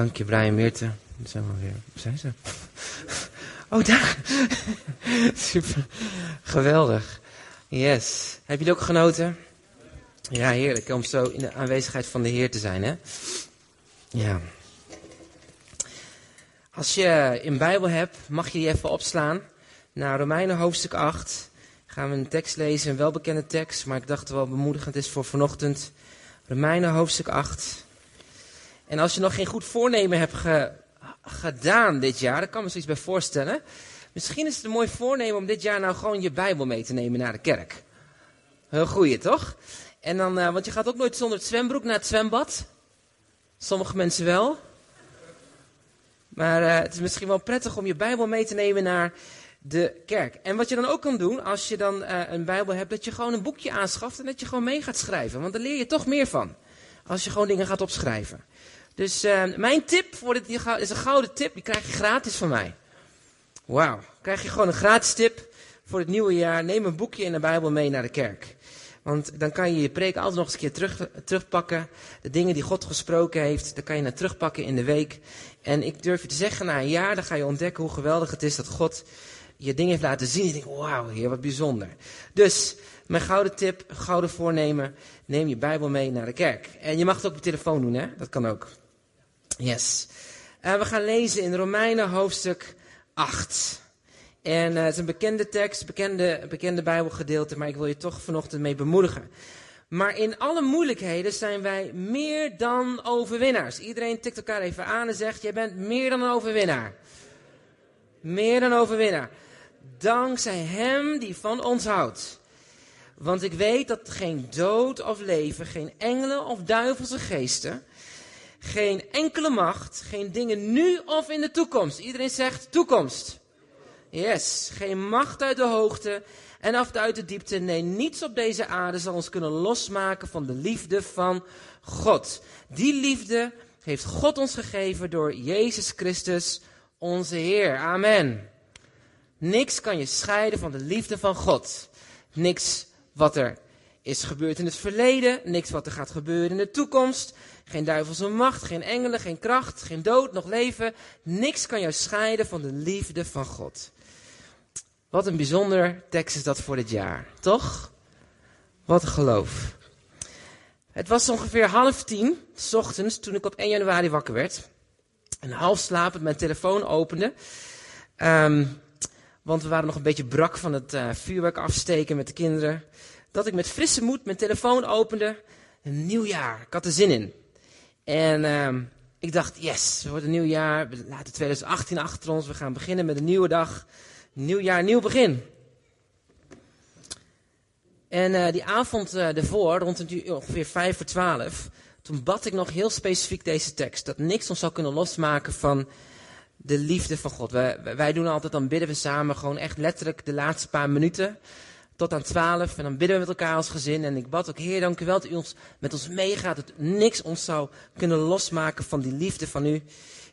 Dank je, Brian Meerte. Zijn we weer. Zijn ze? Oh, daar. Super. Geweldig. Yes. Heb je het ook genoten? Ja, heerlijk om zo in de aanwezigheid van de Heer te zijn, hè? Ja. Als je een Bijbel hebt, mag je die even opslaan. Naar Romeinen hoofdstuk 8 gaan we een tekst lezen, een welbekende tekst, maar ik dacht wel bemoedigend is voor vanochtend. Romeinen hoofdstuk 8. En als je nog geen goed voornemen hebt gedaan dit jaar, daar kan me zoiets bij voorstellen. Misschien is het een mooi voornemen om dit jaar nou gewoon je Bijbel mee te nemen naar de kerk. Heel goeie, toch? En dan, uh, want je gaat ook nooit zonder het zwembroek naar het zwembad. Sommige mensen wel. Maar uh, het is misschien wel prettig om je Bijbel mee te nemen naar de kerk. En wat je dan ook kan doen, als je dan uh, een Bijbel hebt, dat je gewoon een boekje aanschaft en dat je gewoon mee gaat schrijven. Want daar leer je toch meer van. Als je gewoon dingen gaat opschrijven. Dus uh, mijn tip voor dit is een gouden tip, die krijg je gratis van mij. Wauw, krijg je gewoon een gratis tip voor het nieuwe jaar. Neem een boekje en een Bijbel mee naar de kerk. Want dan kan je je preek altijd nog eens een keer terug, terugpakken. De dingen die God gesproken heeft, dan kan je naar terugpakken in de week. En ik durf je te zeggen, na een jaar, dan ga je ontdekken hoe geweldig het is dat God je dingen heeft laten zien. Je denkt, wauw, heer, wat bijzonder. Dus, mijn gouden tip, gouden voornemen, neem je Bijbel mee naar de kerk. En je mag het ook op je telefoon doen, hè? Dat kan ook. Yes. Uh, we gaan lezen in Romeinen hoofdstuk 8. En uh, het is een bekende tekst, bekende, bekende Bijbelgedeelte, maar ik wil je toch vanochtend mee bemoedigen. Maar in alle moeilijkheden zijn wij meer dan overwinnaars. Iedereen tikt elkaar even aan en zegt: Jij bent meer dan een overwinnaar. Meer dan overwinnaar. Dankzij Hem die van ons houdt. Want ik weet dat geen dood of leven, geen engelen of duivelse geesten, geen enkele macht, geen dingen nu of in de toekomst. Iedereen zegt toekomst. Yes, geen macht uit de hoogte en af uit de diepte. Nee, niets op deze aarde zal ons kunnen losmaken van de liefde van God. Die liefde heeft God ons gegeven door Jezus Christus, onze Heer. Amen. Niks kan je scheiden van de liefde van God. Niks wat er is gebeurd in het verleden, niks wat er gaat gebeuren in de toekomst. Geen duivelse macht, geen engelen, geen kracht, geen dood, nog leven. Niks kan jou scheiden van de liefde van God. Wat een bijzonder tekst is dat voor dit jaar, toch? Wat een geloof. Het was ongeveer half tien, s ochtends, toen ik op 1 januari wakker werd. En half slapend mijn telefoon opende. Um, want we waren nog een beetje brak van het uh, vuurwerk afsteken met de kinderen. Dat ik met frisse moed mijn telefoon opende. Een nieuw jaar, ik had er zin in. En um, ik dacht, yes, het wordt een nieuw jaar. We laten 2018 achter ons. We gaan beginnen met een nieuwe dag. Nieuw jaar, nieuw begin. En uh, die avond uh, ervoor, rond ongeveer 5 voor 12, toen bad ik nog heel specifiek deze tekst. Dat niks ons zou kunnen losmaken van de liefde van God. Wij, wij doen altijd, dan bidden we samen gewoon echt letterlijk de laatste paar minuten. Tot aan 12. En dan bidden we met elkaar als gezin. En ik bad ook, Heer, dank u wel dat u ons, met ons meegaat. Dat niks ons zou kunnen losmaken van die liefde van u.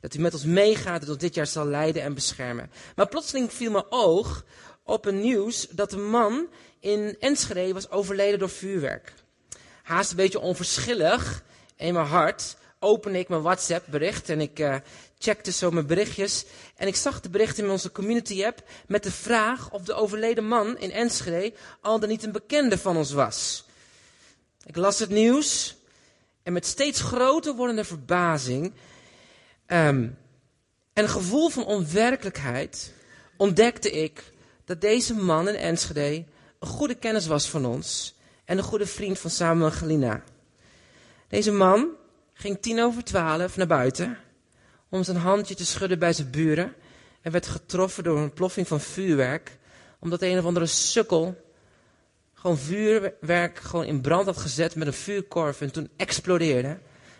Dat u met ons meegaat, dat ons dit jaar zal leiden en beschermen. Maar plotseling viel mijn oog op een nieuws dat een man in Enschede was overleden door vuurwerk. Haast een beetje onverschillig in mijn hart opende ik mijn WhatsApp bericht en ik uh, checkte zo mijn berichtjes. En ik zag de berichten in onze community app met de vraag of de overleden man in Enschede al dan niet een bekende van ons was. Ik las het nieuws en met steeds groter wordende verbazing um, en een gevoel van onwerkelijkheid ontdekte ik dat deze man in Enschede een goede kennis was van ons en een goede vriend van Samuel en Galina. Deze man ging tien over twaalf naar buiten om zijn handje te schudden bij zijn buren en werd getroffen door een ploffing van vuurwerk, omdat een of andere sukkel gewoon vuurwerk gewoon in brand had gezet met een vuurkorf en toen explodeerde.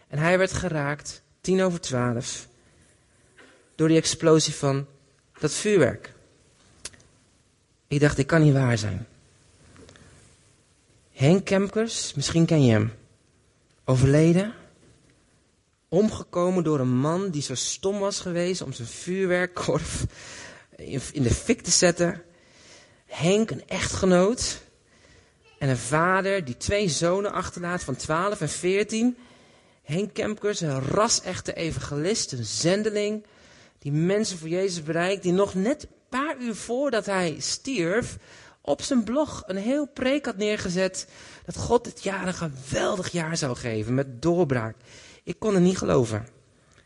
En hij werd geraakt, tien over twaalf, door die explosie van dat vuurwerk. Ik dacht, dit kan niet waar zijn. Henk Kemkers, misschien ken je hem. Overleden. Omgekomen door een man die zo stom was geweest om zijn vuurwerkkorf in de fik te zetten. Henk, een echtgenoot. En een vader die twee zonen achterlaat van 12 en 14. Henk Kemkers, een ras-echte evangelist, een zendeling, die mensen voor Jezus bereikt, die nog net een paar uur voordat hij stierf, op zijn blog een heel preek had neergezet dat God dit jaar een geweldig jaar zou geven met doorbraak. Ik kon het niet geloven.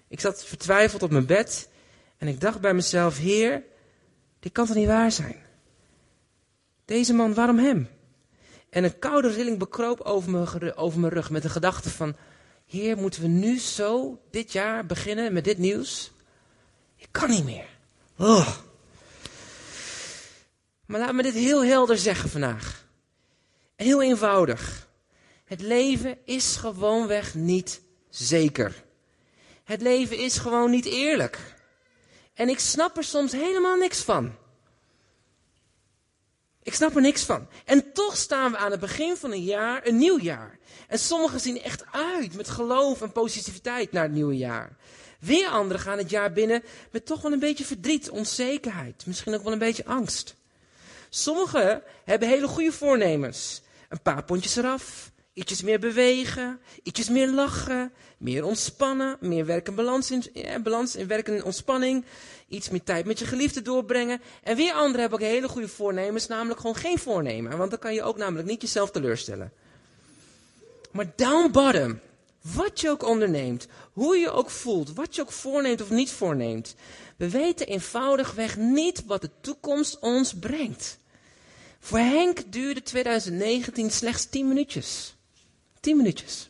Ik zat vertwijfeld op mijn bed en ik dacht bij mezelf, Heer, dit kan toch niet waar zijn? Deze man, waarom hem? En een koude rilling bekroop over mijn, over mijn rug met de gedachte van, Heer, moeten we nu zo dit jaar beginnen met dit nieuws? Ik kan niet meer. Oh. Maar laat me dit heel helder zeggen vandaag. Heel eenvoudig. Het leven is gewoonweg niet zeker. Het leven is gewoon niet eerlijk. En ik snap er soms helemaal niks van. Ik snap er niks van. En toch staan we aan het begin van een jaar, een nieuw jaar. En sommigen zien echt uit met geloof en positiviteit naar het nieuwe jaar. Weer anderen gaan het jaar binnen met toch wel een beetje verdriet, onzekerheid, misschien ook wel een beetje angst. Sommigen hebben hele goede voornemens. Een paar pondjes eraf, ietsjes meer bewegen, ietsjes meer lachen, meer ontspannen, meer werk en balans in, balans in werk en ontspanning, iets meer tijd met je geliefde doorbrengen. En weer anderen hebben ook hele goede voornemens, namelijk gewoon geen voornemen. Want dan kan je ook namelijk niet jezelf teleurstellen. Maar down bottom, wat je ook onderneemt, hoe je ook voelt, wat je ook voorneemt of niet voorneemt, we weten eenvoudigweg niet wat de toekomst ons brengt. Voor Henk duurde 2019 slechts 10 minuutjes. 10 minuutjes.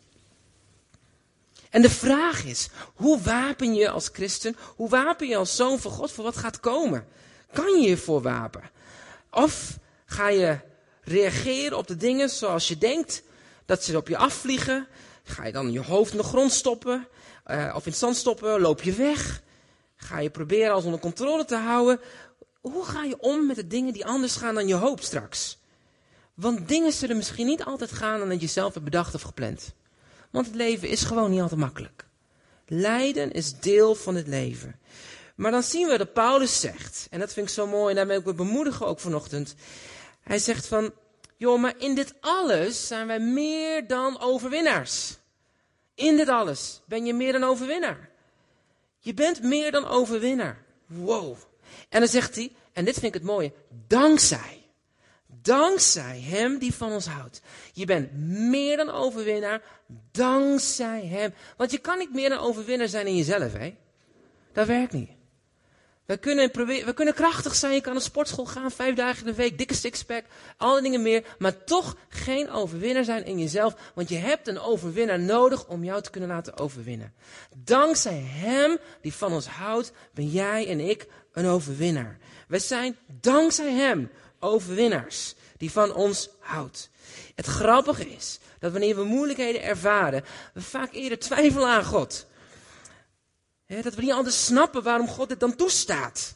En de vraag is, hoe wapen je als christen, hoe wapen je als zoon van God voor wat gaat komen? Kan je je voor wapen? Of ga je reageren op de dingen zoals je denkt dat ze op je afvliegen? Ga je dan je hoofd in de grond stoppen? Uh, of in het zand stoppen? Loop je weg? Ga je proberen alles onder controle te houden? Hoe ga je om met de dingen die anders gaan dan je hoopt straks? Want dingen zullen misschien niet altijd gaan dan dat je zelf hebt bedacht of gepland. Want het leven is gewoon niet altijd makkelijk. Lijden is deel van het leven. Maar dan zien we dat Paulus zegt, en dat vind ik zo mooi, en daarmee wil ik bemoedigen ook vanochtend. Hij zegt van, joh, maar in dit alles zijn wij meer dan overwinnaars. In dit alles ben je meer dan overwinnaar. Je bent meer dan overwinnaar. Wow. En dan zegt hij, en dit vind ik het mooie, dankzij. Dankzij Hem die van ons houdt. Je bent meer dan overwinnaar, dankzij Hem. Want je kan niet meer dan overwinnaar zijn in jezelf, hè? Dat werkt niet. We kunnen, proberen, we kunnen krachtig zijn, je kan naar sportschool gaan, vijf dagen in de week, dikke sixpack, alle dingen meer, maar toch geen overwinnaar zijn in jezelf, want je hebt een overwinnaar nodig om jou te kunnen laten overwinnen. Dankzij Hem die van ons houdt, ben jij en ik een overwinnaar. We zijn dankzij Hem overwinnaars die van ons houdt. Het grappige is dat wanneer we moeilijkheden ervaren, we vaak eerder twijfelen aan God. dat we niet anders snappen waarom God dit dan toestaat.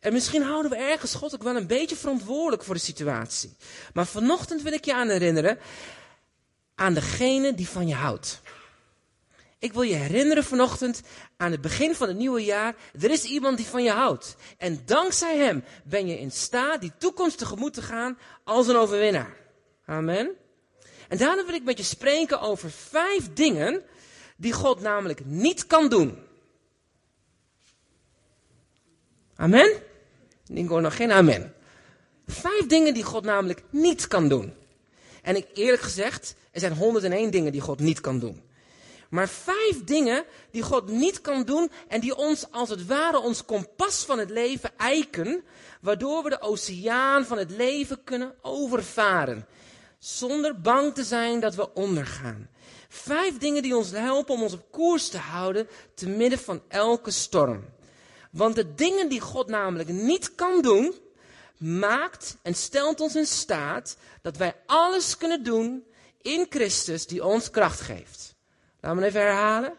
En misschien houden we ergens God ook wel een beetje verantwoordelijk voor de situatie. Maar vanochtend wil ik je aan herinneren aan degene die van je houdt. Ik wil je herinneren vanochtend aan het begin van het nieuwe jaar. Er is iemand die van je houdt. En dankzij hem ben je in staat die toekomst tegemoet te gaan als een overwinnaar. Amen. En daarom wil ik met je spreken over vijf dingen die God namelijk niet kan doen. Amen? Ik hoor nog geen amen. Vijf dingen die God namelijk niet kan doen. En ik eerlijk gezegd, er zijn 101 dingen die God niet kan doen. Maar vijf dingen die God niet kan doen en die ons als het ware ons kompas van het leven eiken, waardoor we de oceaan van het leven kunnen overvaren. Zonder bang te zijn dat we ondergaan. Vijf dingen die ons helpen om ons op koers te houden te midden van elke storm. Want de dingen die God namelijk niet kan doen, maakt en stelt ons in staat dat wij alles kunnen doen in Christus die ons kracht geeft. Laten we even herhalen.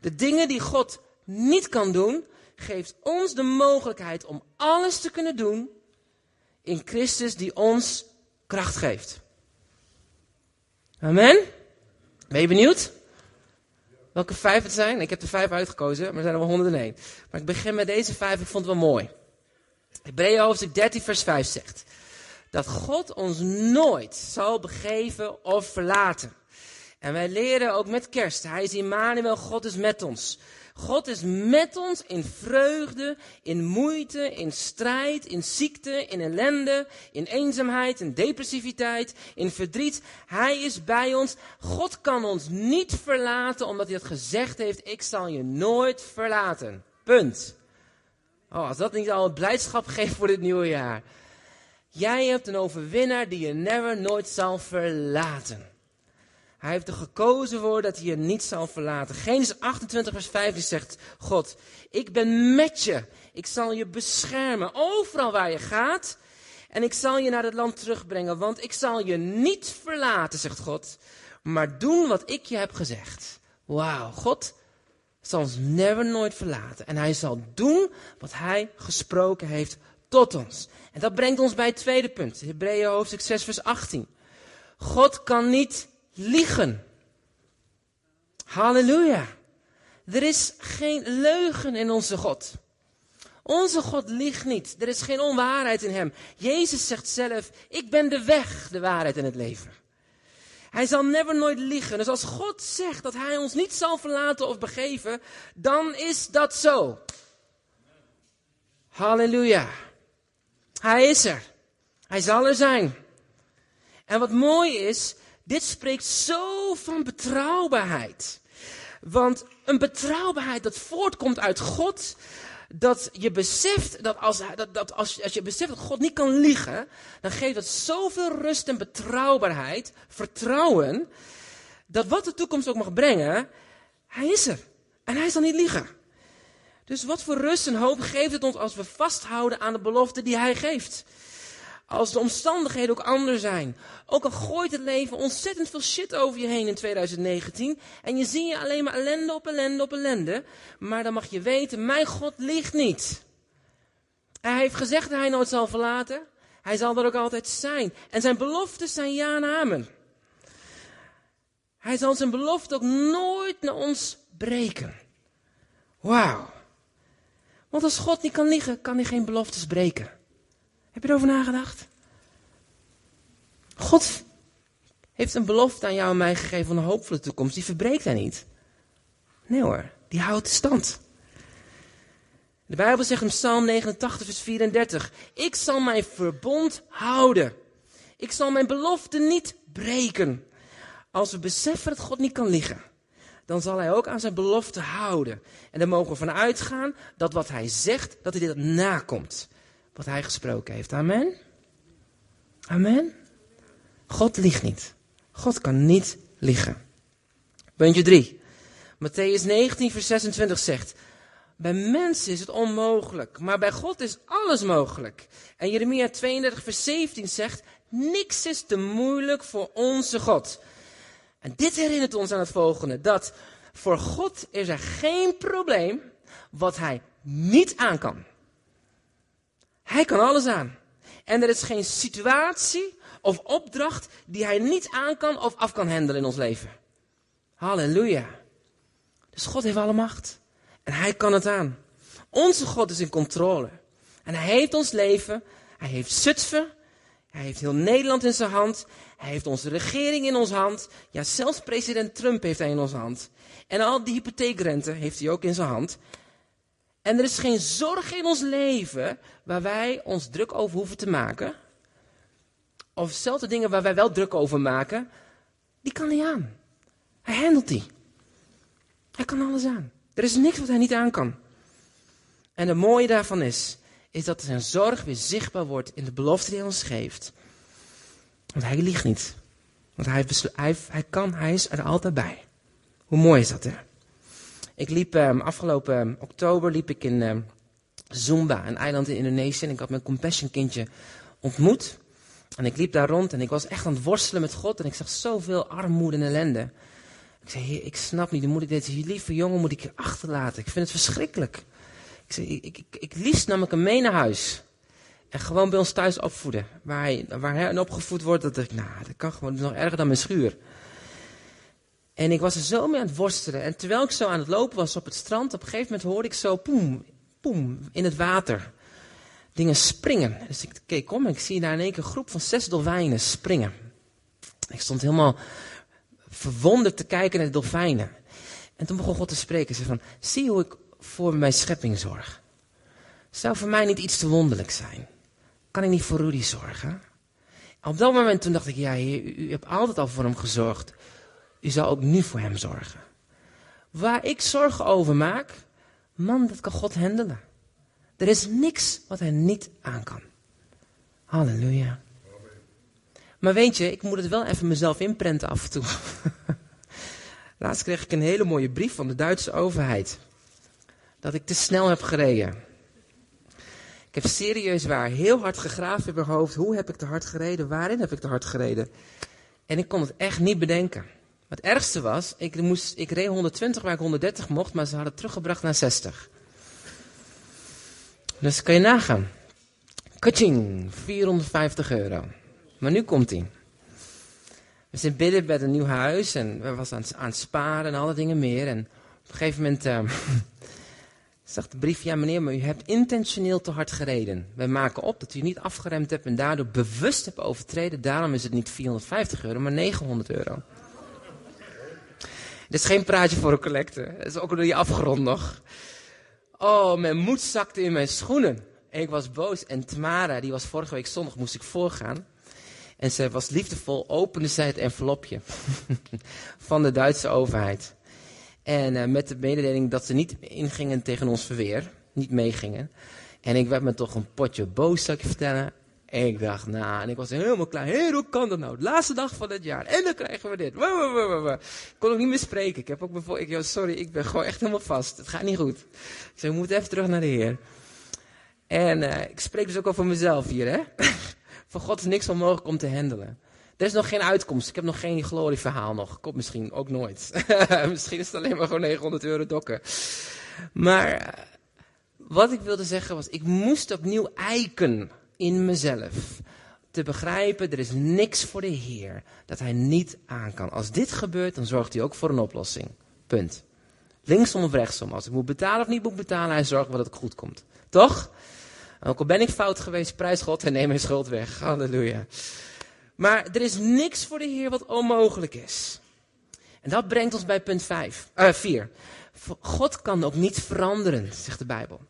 De dingen die God niet kan doen, geeft ons de mogelijkheid om alles te kunnen doen in Christus die ons kracht geeft. Amen. Ben je benieuwd? Welke vijf het zijn? Ik heb er vijf uitgekozen, maar er zijn er wel 101. Maar ik begin met deze vijf, ik vond het wel mooi. Hebreeën hoofdstuk 13 vers 5 zegt. Dat God ons nooit zal begeven of verlaten. En wij leren ook met kerst. Hij is Immanuel, God is met ons. God is met ons in vreugde, in moeite, in strijd, in ziekte, in ellende, in eenzaamheid, in depressiviteit, in verdriet. Hij is bij ons. God kan ons niet verlaten omdat hij het gezegd heeft, ik zal je nooit verlaten. Punt. Oh, als dat niet al blijdschap geeft voor dit nieuwe jaar. Jij hebt een overwinnaar die je never, nooit zal verlaten. Hij heeft er gekozen voor dat hij je niet zal verlaten. Genesis 28 vers 15 zegt God, ik ben met je. Ik zal je beschermen overal waar je gaat. En ik zal je naar het land terugbrengen, want ik zal je niet verlaten, zegt God. Maar doen wat ik je heb gezegd. Wauw, God zal ons never nooit verlaten. En hij zal doen wat hij gesproken heeft tot ons. En dat brengt ons bij het tweede punt. Hebreeën hoofdstuk 6 vers 18. God kan niet liegen. Halleluja. Er is geen leugen in onze God. Onze God liegt niet. Er is geen onwaarheid in hem. Jezus zegt zelf, ik ben de weg, de waarheid en het leven. Hij zal never nooit liegen. Dus als God zegt dat hij ons niet zal verlaten of begeven, dan is dat zo. Halleluja. Hij is er. Hij zal er zijn. En wat mooi is, dit spreekt zo van betrouwbaarheid. Want een betrouwbaarheid dat voortkomt uit God, dat je beseft dat als, dat, dat als, als je beseft dat God niet kan liegen, dan geeft dat zoveel rust en betrouwbaarheid, vertrouwen, dat wat de toekomst ook mag brengen, hij is er. En hij zal niet liegen. Dus wat voor rust en hoop geeft het ons als we vasthouden aan de belofte die hij geeft. Als de omstandigheden ook anders zijn. Ook al gooit het leven ontzettend veel shit over je heen in 2019. En je zie je alleen maar ellende op ellende op ellende. Maar dan mag je weten, mijn God ligt niet. Hij heeft gezegd dat hij nooit zal verlaten. Hij zal er ook altijd zijn. En zijn beloftes zijn ja en amen. Hij zal zijn belofte ook nooit naar ons breken. Wauw. Want als God niet kan liggen, kan hij geen beloftes breken. Heb je erover nagedacht? God heeft een belofte aan jou en mij gegeven van een hoopvolle toekomst. Die verbreekt hij niet. Nee hoor, die houdt stand. De Bijbel zegt in Psalm 89, vers 34. Ik zal mijn verbond houden. Ik zal mijn belofte niet breken. Als we beseffen dat God niet kan liggen, dan zal hij ook aan zijn belofte houden. En daar mogen we van uitgaan dat wat hij zegt, dat hij dit nakomt wat hij gesproken heeft. Amen? Amen? God liegt niet. God kan niet liegen. Puntje 3. Matthäus 19, vers 26 zegt. Bij mensen is het onmogelijk, maar bij God is alles mogelijk. En Jeremia 32, vers 17 zegt. Niks is te moeilijk voor onze God. En dit herinnert ons aan het volgende: dat voor God is er geen probleem wat hij niet aan kan. Hij kan alles aan. En er is geen situatie of opdracht die hij niet aan kan of af kan handelen in ons leven. Halleluja. Dus God heeft alle macht. En hij kan het aan. Onze God is in controle. En hij heeft ons leven. Hij heeft Zutphen. Hij heeft heel Nederland in zijn hand. Hij heeft onze regering in onze hand. Ja, zelfs president Trump heeft hij in onze hand. En al die hypotheekrente heeft hij ook in zijn hand. En er is geen zorg in ons leven waar wij ons druk over hoeven te maken. Of zelfs de dingen waar wij wel druk over maken, die kan hij aan. Hij handelt die. Hij kan alles aan. Er is niks wat hij niet aan kan. En het mooie daarvan is, is dat zijn zorg weer zichtbaar wordt in de belofte die hij ons geeft. Want hij liegt niet. Want hij, hij, hij kan, hij is er altijd bij. Hoe mooi is dat, hè? Ik liep um, afgelopen oktober liep ik in um, Zumba, een eiland in Indonesië. En ik had mijn compassion kindje ontmoet. En ik liep daar rond en ik was echt aan het worstelen met God. En ik zag zoveel armoede en ellende. Ik zei, ik snap niet, moet ik deze lieve jongen moet ik hier achterlaten. Ik vind het verschrikkelijk. Ik zei, ik, ik, ik liefst nam ik hem mee naar huis. En gewoon bij ons thuis opvoeden. Waar hij, waar hij opgevoed wordt, dat ik, nou, dat kan gewoon nog erger dan mijn schuur. En ik was er zo mee aan het worstelen. En terwijl ik zo aan het lopen was op het strand, op een gegeven moment hoorde ik zo poem, poem, in het water. Dingen springen. Dus ik keek om en ik zie daar in één keer een groep van zes dolwijnen springen. Ik stond helemaal verwonderd te kijken naar de dolfijnen. En toen begon God te spreken. Ze van, zie hoe ik voor mijn schepping zorg. Zou voor mij niet iets te wonderlijk zijn? Kan ik niet voor Rudy zorgen? Op dat moment toen dacht ik, ja u, u hebt altijd al voor hem gezorgd. U zal ook nu voor hem zorgen. Waar ik zorgen over maak, man, dat kan God handelen. Er is niks wat hij niet aan kan. Halleluja. Maar weet je, ik moet het wel even mezelf inprenten af en toe. Laatst kreeg ik een hele mooie brief van de Duitse overheid. Dat ik te snel heb gereden. Ik heb serieus waar heel hard gegraven in mijn hoofd. Hoe heb ik te hard gereden? Waarin heb ik te hard gereden? En ik kon het echt niet bedenken. Het ergste was, ik, moest, ik reed 120 waar ik 130 mocht, maar ze hadden het teruggebracht naar 60. Dus kan je nagaan. Kaching, 450 euro. Maar nu komt hij. We zijn bidden bij een nieuw huis en we waren aan, het sparen en alle dingen meer. En op een gegeven moment uh, zegt de brief, ja meneer, maar u hebt intentioneel te hard gereden. Wij maken op dat u niet afgeremd hebt en daardoor bewust hebt overtreden. Daarom is het niet 450 euro, maar 900 euro. Dit is geen praatje voor een collecte. Het is ook door je afgerond nog. Oh, mijn moed zakte in mijn schoenen. ik was boos. En Tamara, die was vorige week zondag, moest ik voorgaan. En ze was liefdevol, opende zij het envelopje van de Duitse overheid. En uh, met de mededeling dat ze niet ingingen tegen ons verweer, niet meegingen. En ik werd me toch een potje boos, zou ik je vertellen. Ik dacht, nou, en ik was helemaal klaar. Hé, hoe kan dat nou? De laatste dag van het jaar. En dan krijgen we dit. Ik kon ook niet meer spreken. Ik heb ook bijvoorbeeld, ik, sorry, ik ben gewoon echt helemaal vast. Het gaat niet goed. Ik we moeten even terug naar de Heer. En uh, ik spreek dus ook over mezelf hier, hè. Voor God is niks onmogelijk om te handelen. Er is nog geen uitkomst. Ik heb nog geen glorieverhaal nog. Komt misschien ook nooit. misschien is het alleen maar gewoon 900 euro dokken. Maar eh, wat ik wilde zeggen was, ik moest opnieuw eiken in mezelf. Te begrijpen, er is niks voor de Heer dat hij niet aan kan. Als dit gebeurt, dan zorgt hij ook voor een oplossing. Punt. Linksom of rechtsom. Als ik moet betalen of niet moet betalen, hij zorgt dat het goed komt. Toch? Ook al ben ik fout geweest, prijs God en neem mijn schuld weg. Halleluja. Maar er is niks voor de Heer wat onmogelijk is. En dat brengt ons bij punt 5, uh, 4. God kan ook niet veranderen, zegt de Bijbel.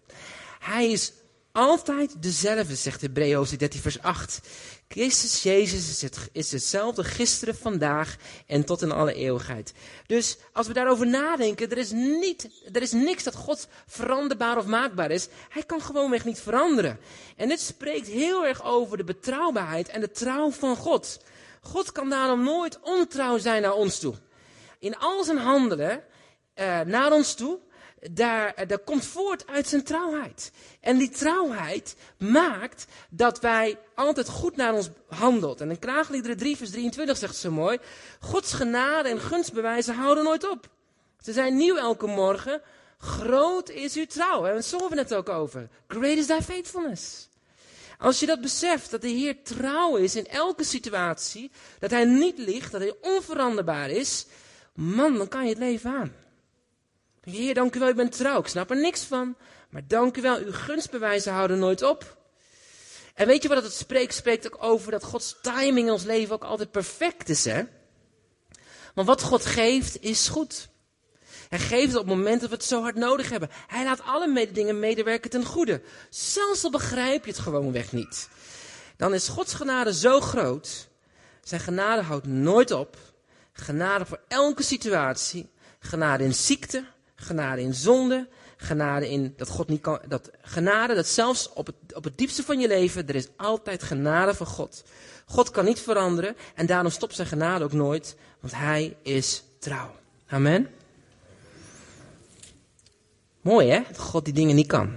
Hij is altijd dezelfde, zegt Hebreeën 13 vers 8. Christus Jezus is, het, is hetzelfde gisteren, vandaag en tot in alle eeuwigheid. Dus als we daarover nadenken, er is, niet, er is niks dat God veranderbaar of maakbaar is. Hij kan gewoonweg niet veranderen. En dit spreekt heel erg over de betrouwbaarheid en de trouw van God. God kan daarom nooit ontrouw zijn naar ons toe. In al zijn handelen uh, naar ons toe daar, dat komt voort uit zijn trouwheid. En die trouwheid maakt dat wij altijd goed naar ons handelt. En in Kraagliederen 3 vers 23 zegt zo mooi, Gods genade en gunstbewijzen houden nooit op. Ze zijn nieuw elke morgen. Groot is uw trouw. En daar we net ook over. Great is thy faithfulness. Als je dat beseft, dat de Heer trouw is in elke situatie, dat Hij niet ligt, dat Hij onveranderbaar is, man, dan kan je het leven aan. Heer, dank u wel, u bent trouw. Ik snap er niks van. Maar dank u wel, uw gunstbewijzen houden nooit op. En weet je wat het spreekt? Spreekt ook over dat Gods timing in ons leven ook altijd perfect is, hè? Want wat God geeft, is goed. Hij geeft het op het moment dat we het zo hard nodig hebben. Hij laat alle dingen medewerken ten goede. Zelfs al begrijp je het gewoonweg niet. Dan is Gods genade zo groot. Zijn genade houdt nooit op. Genade voor elke situatie. Genade in ziekte, genade in zonde, genade in dat God niet kan, dat genade dat zelfs op het, op het diepste van je leven, er is altijd genade van God. God kan niet veranderen en daarom stopt zijn genade ook nooit, want hij is trouw. Amen. Mooi hè, dat God die dingen niet kan.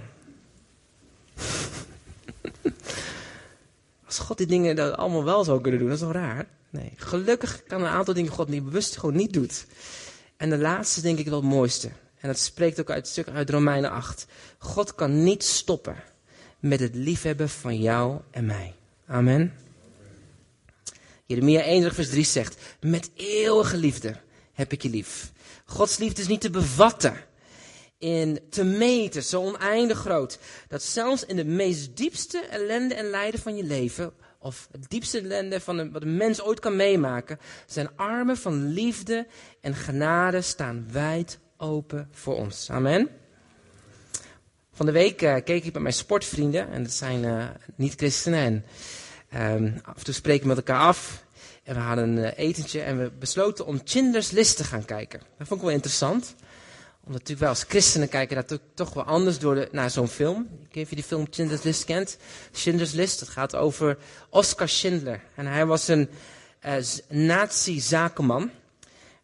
Als God die dingen allemaal wel zou kunnen doen, dat is toch raar? Nee, gelukkig kan een aantal dingen God niet bewust gewoon niet doet. En de laatste denk ik wel het mooiste. En dat spreekt ook uit het stuk uit Romeinen 8. God kan niet stoppen met het liefhebben van jou en mij. Amen. Jeremia 1 vers 3 zegt, met eeuwige liefde heb ik je lief. Gods liefde is niet te bevatten, in te meten, zo oneindig groot, dat zelfs in de meest diepste ellende en lijden van je leven of het diepste ellende van wat een mens ooit kan meemaken. Zijn armen van liefde en genade staan wijd open voor ons. Amen. Van de week uh, keek ik met mijn sportvrienden, en dat zijn uh, niet-christenen. En um, af en toe spreken we met elkaar af. En we hadden een uh, etentje en we besloten om Schindler's List te gaan kijken. Dat vond ik wel interessant. Omdat natuurlijk wel als christenen kijken dat toch wel anders door de, naar zo'n film. Ik weet niet of je die film Schindler's List kent. Schindler's List, dat gaat over Oscar Schindler. En hij was een nazi-zakenman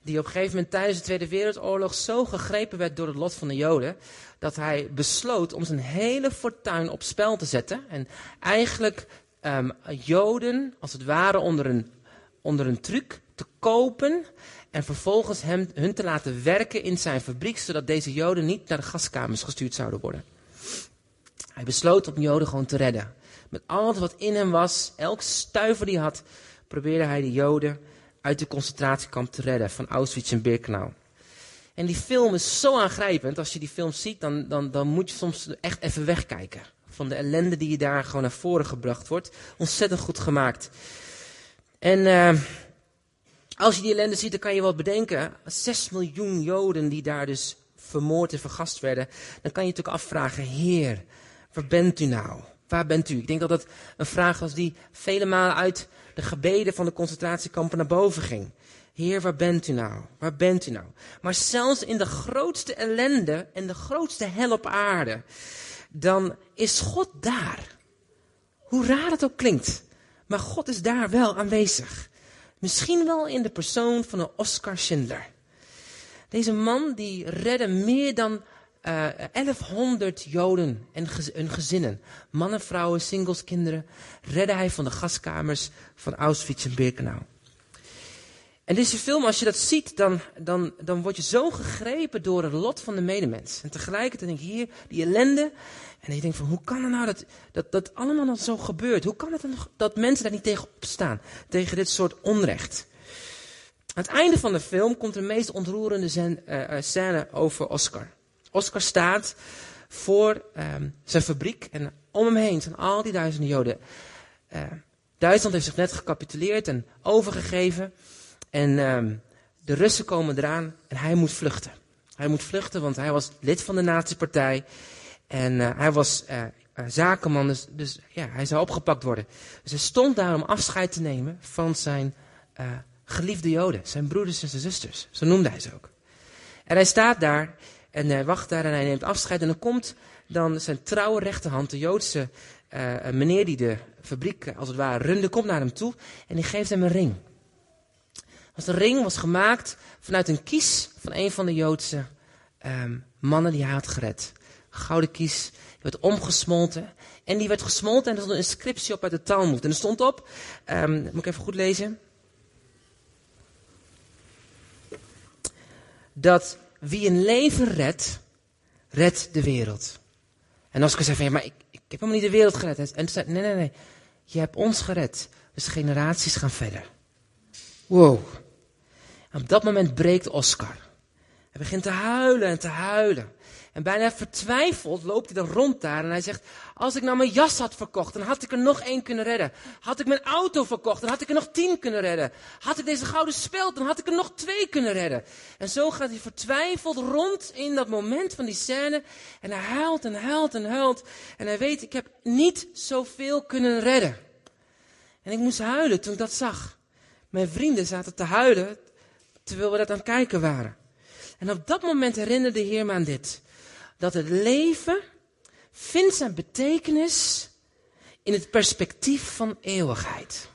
die op een gegeven moment tijdens de Tweede Wereldoorlog zo gegrepen werd door het lot van de Joden, dat hij besloot om zijn hele fortuin op spel te zetten. En eigenlijk um, Joden, als het ware, onder een, onder een truc te kopen en vervolgens hem, hun te laten werken in zijn fabriek, zodat deze Joden niet naar de gaskamers gestuurd zouden worden. Hij besloot om Joden gewoon te redden. Met alles wat in hem was, elk stuiver die had, probeerde hij de Joden uit de concentratiekamp te redden van Auschwitz en Birkenau. En die film is zo aangrijpend. Als je die film ziet, dan, dan, dan moet je soms echt even wegkijken. Van de ellende die je daar gewoon naar voren gebracht wordt. Ontzettend goed gemaakt. En uh, als je die ellende ziet, dan kan je wat bedenken. 6 miljoen Joden die daar dus vermoord en vergast werden. Dan kan je natuurlijk afvragen, Heer, waar bent u nou? Waar bent u? Ik denk dat dat een vraag was die vele malen uit de gebeden van de concentratiekampen naar boven ging. Heer, waar bent u nou? Waar bent u nou? Maar zelfs in de grootste ellende en de grootste hel op aarde, dan is God daar. Hoe raar het ook klinkt, maar God is daar wel aanwezig. Misschien wel in de persoon van een Oscar Schindler. Deze man die redde meer dan uh, eh, 1100 Joden en hun gezinnen, mannen, vrouwen, singles, kinderen, redde hij van de gaskamers van Auschwitz en Birkenau. En deze film, als je dat ziet, dan, dan, dan word je zo gegrepen door het lot van de medemens. En tegelijkertijd denk je hier, die ellende. En je denkt van, hoe kan het nou dat, dat dat allemaal nog zo gebeurt? Hoe kan het dat mensen daar niet tegen opstaan? Tegen dit soort onrecht. Aan het einde van de film komt de meest ontroerende zen, uh, scène over Oscar. Oscar staat voor um, zijn fabriek en om hem heen zijn al die duizenden Joden. Uh, Duitsland heeft zich net gecapituleerd en overgegeven. En um, de Russen komen eraan en hij moet vluchten. Hij moet vluchten, want hij was lid van de nazi-partij. En uh, hij was uh, zakenman, dus, dus, ja, hij zou opgepakt worden. Dus hij stond daar om afscheid te nemen van zijn geliefde Joden. Zijn broeders en zijn zusters. Zo noemde hij ze ook. En hij staat daar en hij wacht daar en hij neemt afscheid. En dan komt dan zijn trouwe rechterhand, de Joodse uh, meneer die de fabriek als het ware runde, komt naar hem toe en die geeft hem een ring. Als de ring was gemaakt vanuit een kies van een van de Joodse um, mannen die hij had gered. Gouden kies, die werd omgesmolten. En die werd gesmolten en er stond een inscriptie op uit de Talmud. En er stond op, um, moet ik even goed lezen. Dat wie een leven redt, redt de wereld. En Oscar zei van, ja, maar ik, ik heb helemaal niet de wereld gered. En toen zei nee, nee, nee, je hebt ons gered. Dus generaties gaan verder. Wow. Op dat moment breekt Oscar. Hij begint te huilen en te huilen. En bijna vertwijfeld loopt hij dan rond daar en hij zegt, als ik nou mijn jas had verkocht, dan had ik er nog één kunnen redden. Had ik mijn auto verkocht, dan had ik er nog tien kunnen redden. Had ik deze gouden speld, dan had ik er nog twee kunnen redden. En zo gaat hij vertwijfeld rond in dat moment van die scène. En hij huilt en huilt en huilt. En hij weet, ik heb niet zoveel kunnen redden. En ik moest huilen toen ik dat zag. Mijn vrienden zaten te huilen terwijl we dat aan het kijken waren. En op dat moment herinnerde de Heer me aan dit dat het leven vindt zijn betekenis in het perspectief van eeuwigheid.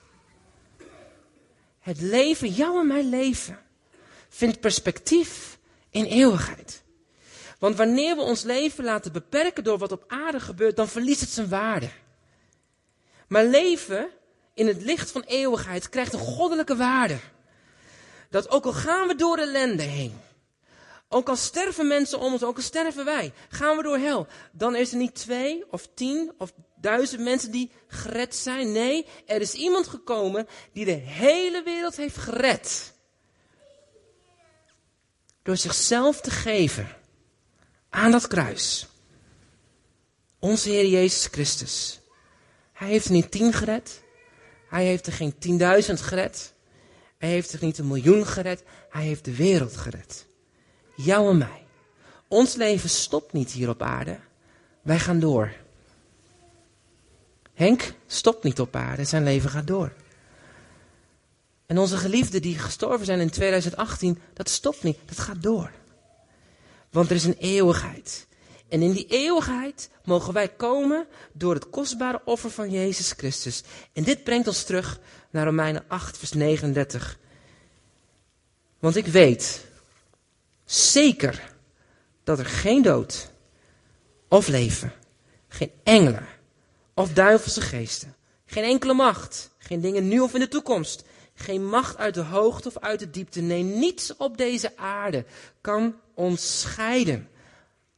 Het leven, jouw en mijn leven, vindt perspectief in eeuwigheid. Want wanneer we ons leven laten beperken door wat op aarde gebeurt, dan verliest het zijn waarde. Maar leven in het licht van eeuwigheid krijgt een goddelijke waarde. Dat ook al gaan we door ellende heen, ook al sterven mensen om ons, ook al sterven wij, gaan we door hel. Dan is er niet twee of tien of duizend mensen die gered zijn. Nee, er is iemand gekomen die de hele wereld heeft gered. Door zichzelf te geven aan dat kruis. Onze Heer Jezus Christus. Hij heeft er niet tien gered. Hij heeft er geen 10.000 gered. Hij heeft er niet een miljoen gered. Hij heeft de wereld gered. Jou en mij. Ons leven stopt niet hier op aarde. Wij gaan door. Henk stopt niet op aarde. Zijn leven gaat door. En onze geliefden die gestorven zijn in 2018, dat stopt niet. Dat gaat door. Want er is een eeuwigheid. En in die eeuwigheid mogen wij komen door het kostbare offer van Jezus Christus. En dit brengt ons terug naar Romeinen 8, vers 39. Want ik weet zeker dat er geen dood of leven, geen engelen of duivelse geesten, geen enkele macht, geen dingen nu of in de toekomst, geen macht uit de hoogte of uit de diepte, nee, niets op deze aarde kan ons scheiden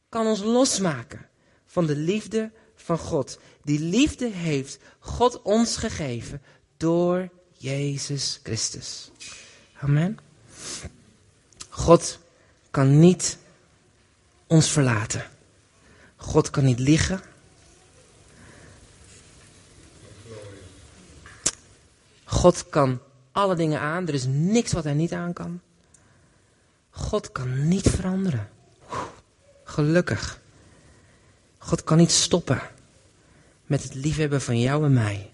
kan ons losmaken van de liefde van God. Die liefde heeft God ons gegeven door Jezus Christus. Amen. God kan niet ons verlaten. God kan niet liegen. God kan alle dingen aan. Er is niks wat hij niet aan kan. God kan niet veranderen. Gelukkig. God kan niet stoppen met het liefhebben van jou en mij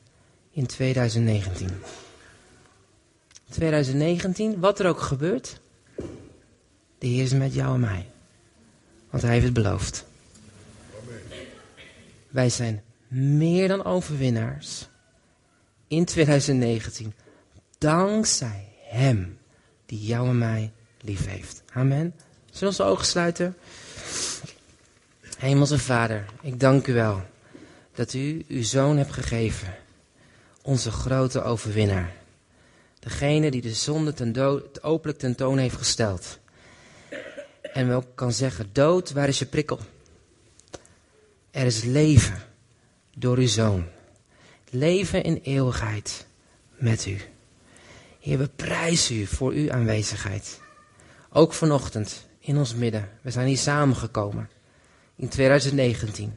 in 2019. 2019, wat er ook gebeurt, de Heer is met jou en mij. Want Hij heeft het beloofd. Wij zijn meer dan overwinnaars in 2019. Dankzij Hem die jou en mij lief heeft. Amen. Zullen we onze ogen sluiten? Hemelse Vader, ik dank u wel dat u uw zoon hebt gegeven, onze grote overwinnaar. Degene die de zonde ten dood, openlijk tentoon heeft gesteld. En wel kan zeggen, dood, waar is je prikkel? Er is leven door uw zoon. Leven in eeuwigheid met u. Heer, we prijzen u voor uw aanwezigheid. Ook vanochtend in ons midden. We zijn hier samengekomen in 2019.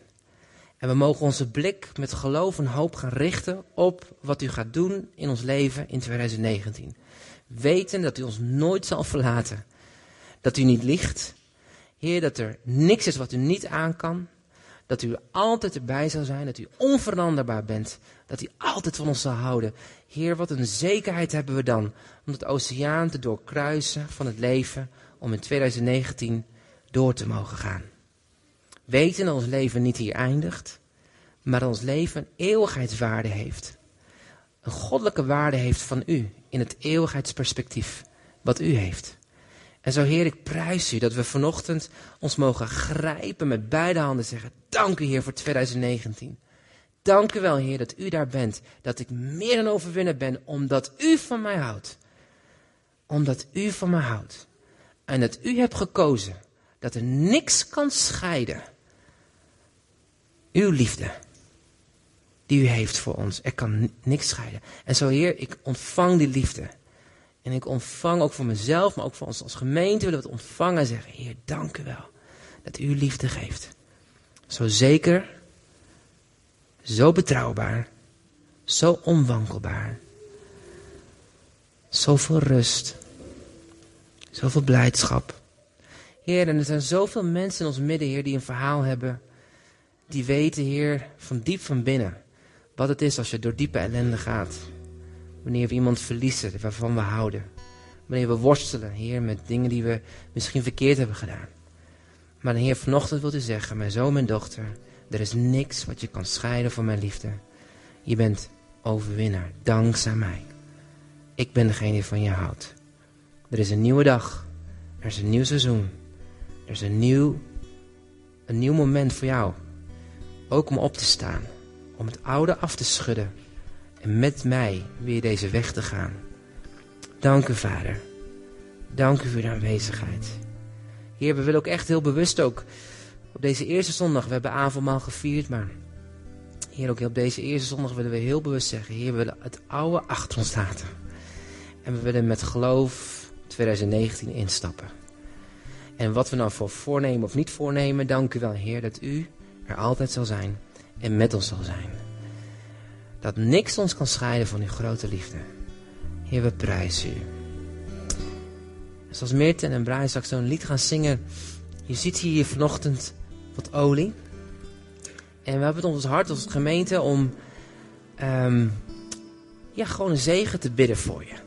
En we mogen onze blik met geloof en hoop gaan richten op wat u gaat doen in ons leven in 2019. Weten dat u ons nooit zal verlaten. Dat u niet liegt. Heer, dat er niks is wat u niet aan kan. Dat u altijd erbij zal zijn. Dat u onveranderbaar bent. Dat u altijd van ons zal houden. Heer, wat een zekerheid hebben we dan om het oceaan te doorkruisen van het leven. Om in 2019 door te mogen gaan. Weten dat ons leven niet hier eindigt, maar dat ons leven een eeuwigheidswaarde heeft. Een goddelijke waarde heeft van u in het eeuwigheidsperspectief wat u heeft. En zo Heer, ik prijs u dat we vanochtend ons mogen grijpen met beide handen zeggen, dank u Heer voor 2019. Dank u wel Heer dat u daar bent, dat ik meer dan overwinnen ben omdat u van mij houdt. Omdat u van mij houdt. En dat u hebt gekozen dat er niks kan scheiden uw liefde die u heeft voor ons. Er kan niks scheiden. En zo Heer, ik ontvang die liefde. En ik ontvang ook voor mezelf, maar ook voor ons als gemeente willen we het ontvangen en zeggen, Heer, dank u wel dat u liefde geeft. Zo zeker, zo betrouwbaar, zo onwankelbaar. Zoveel rust, zoveel blijdschap. Heer, en er zijn zoveel mensen in ons midden, Heer, die een verhaal hebben die weten, Heer, van diep van binnen, wat het is als je door diepe ellende gaat. Wanneer we iemand verliezen waarvan we houden. Wanneer we worstelen, Heer, met dingen die we misschien verkeerd hebben gedaan. Maar Heer, vanochtend wilt u zeggen, mijn zoon, mijn dochter, er is niks wat je kan scheiden van mijn liefde. Je bent overwinnaar, dankzij mij. Ik ben degene die van je houdt. Er is een nieuwe dag. Er is een nieuw seizoen. Er is een nieuw, een nieuw moment voor jou. Ook om op te staan, om het oude af te schudden en met mij weer deze weg te gaan. Dank u, Vader. Dank u voor de aanwezigheid. Heer, we willen ook echt heel bewust ook op deze eerste zondag, we hebben avondmaal gevierd, maar Heer, ook op deze eerste zondag willen we heel bewust zeggen, Heer, we willen het oude achter ons laten. En we willen met geloof 2019 instappen. En wat we nou voor voornemen of niet voornemen, dank u wel, Heer, dat u er altijd zal zijn en met ons zal zijn. Dat niks ons kan scheiden van uw grote liefde. Heer, we prijzen u. Zoals Meerten en Brian straks zo'n lied gaan zingen. Je ziet hier vanochtend wat olie. En we hebben het ons hart als gemeente om um, ja, gewoon een zegen te bidden voor je.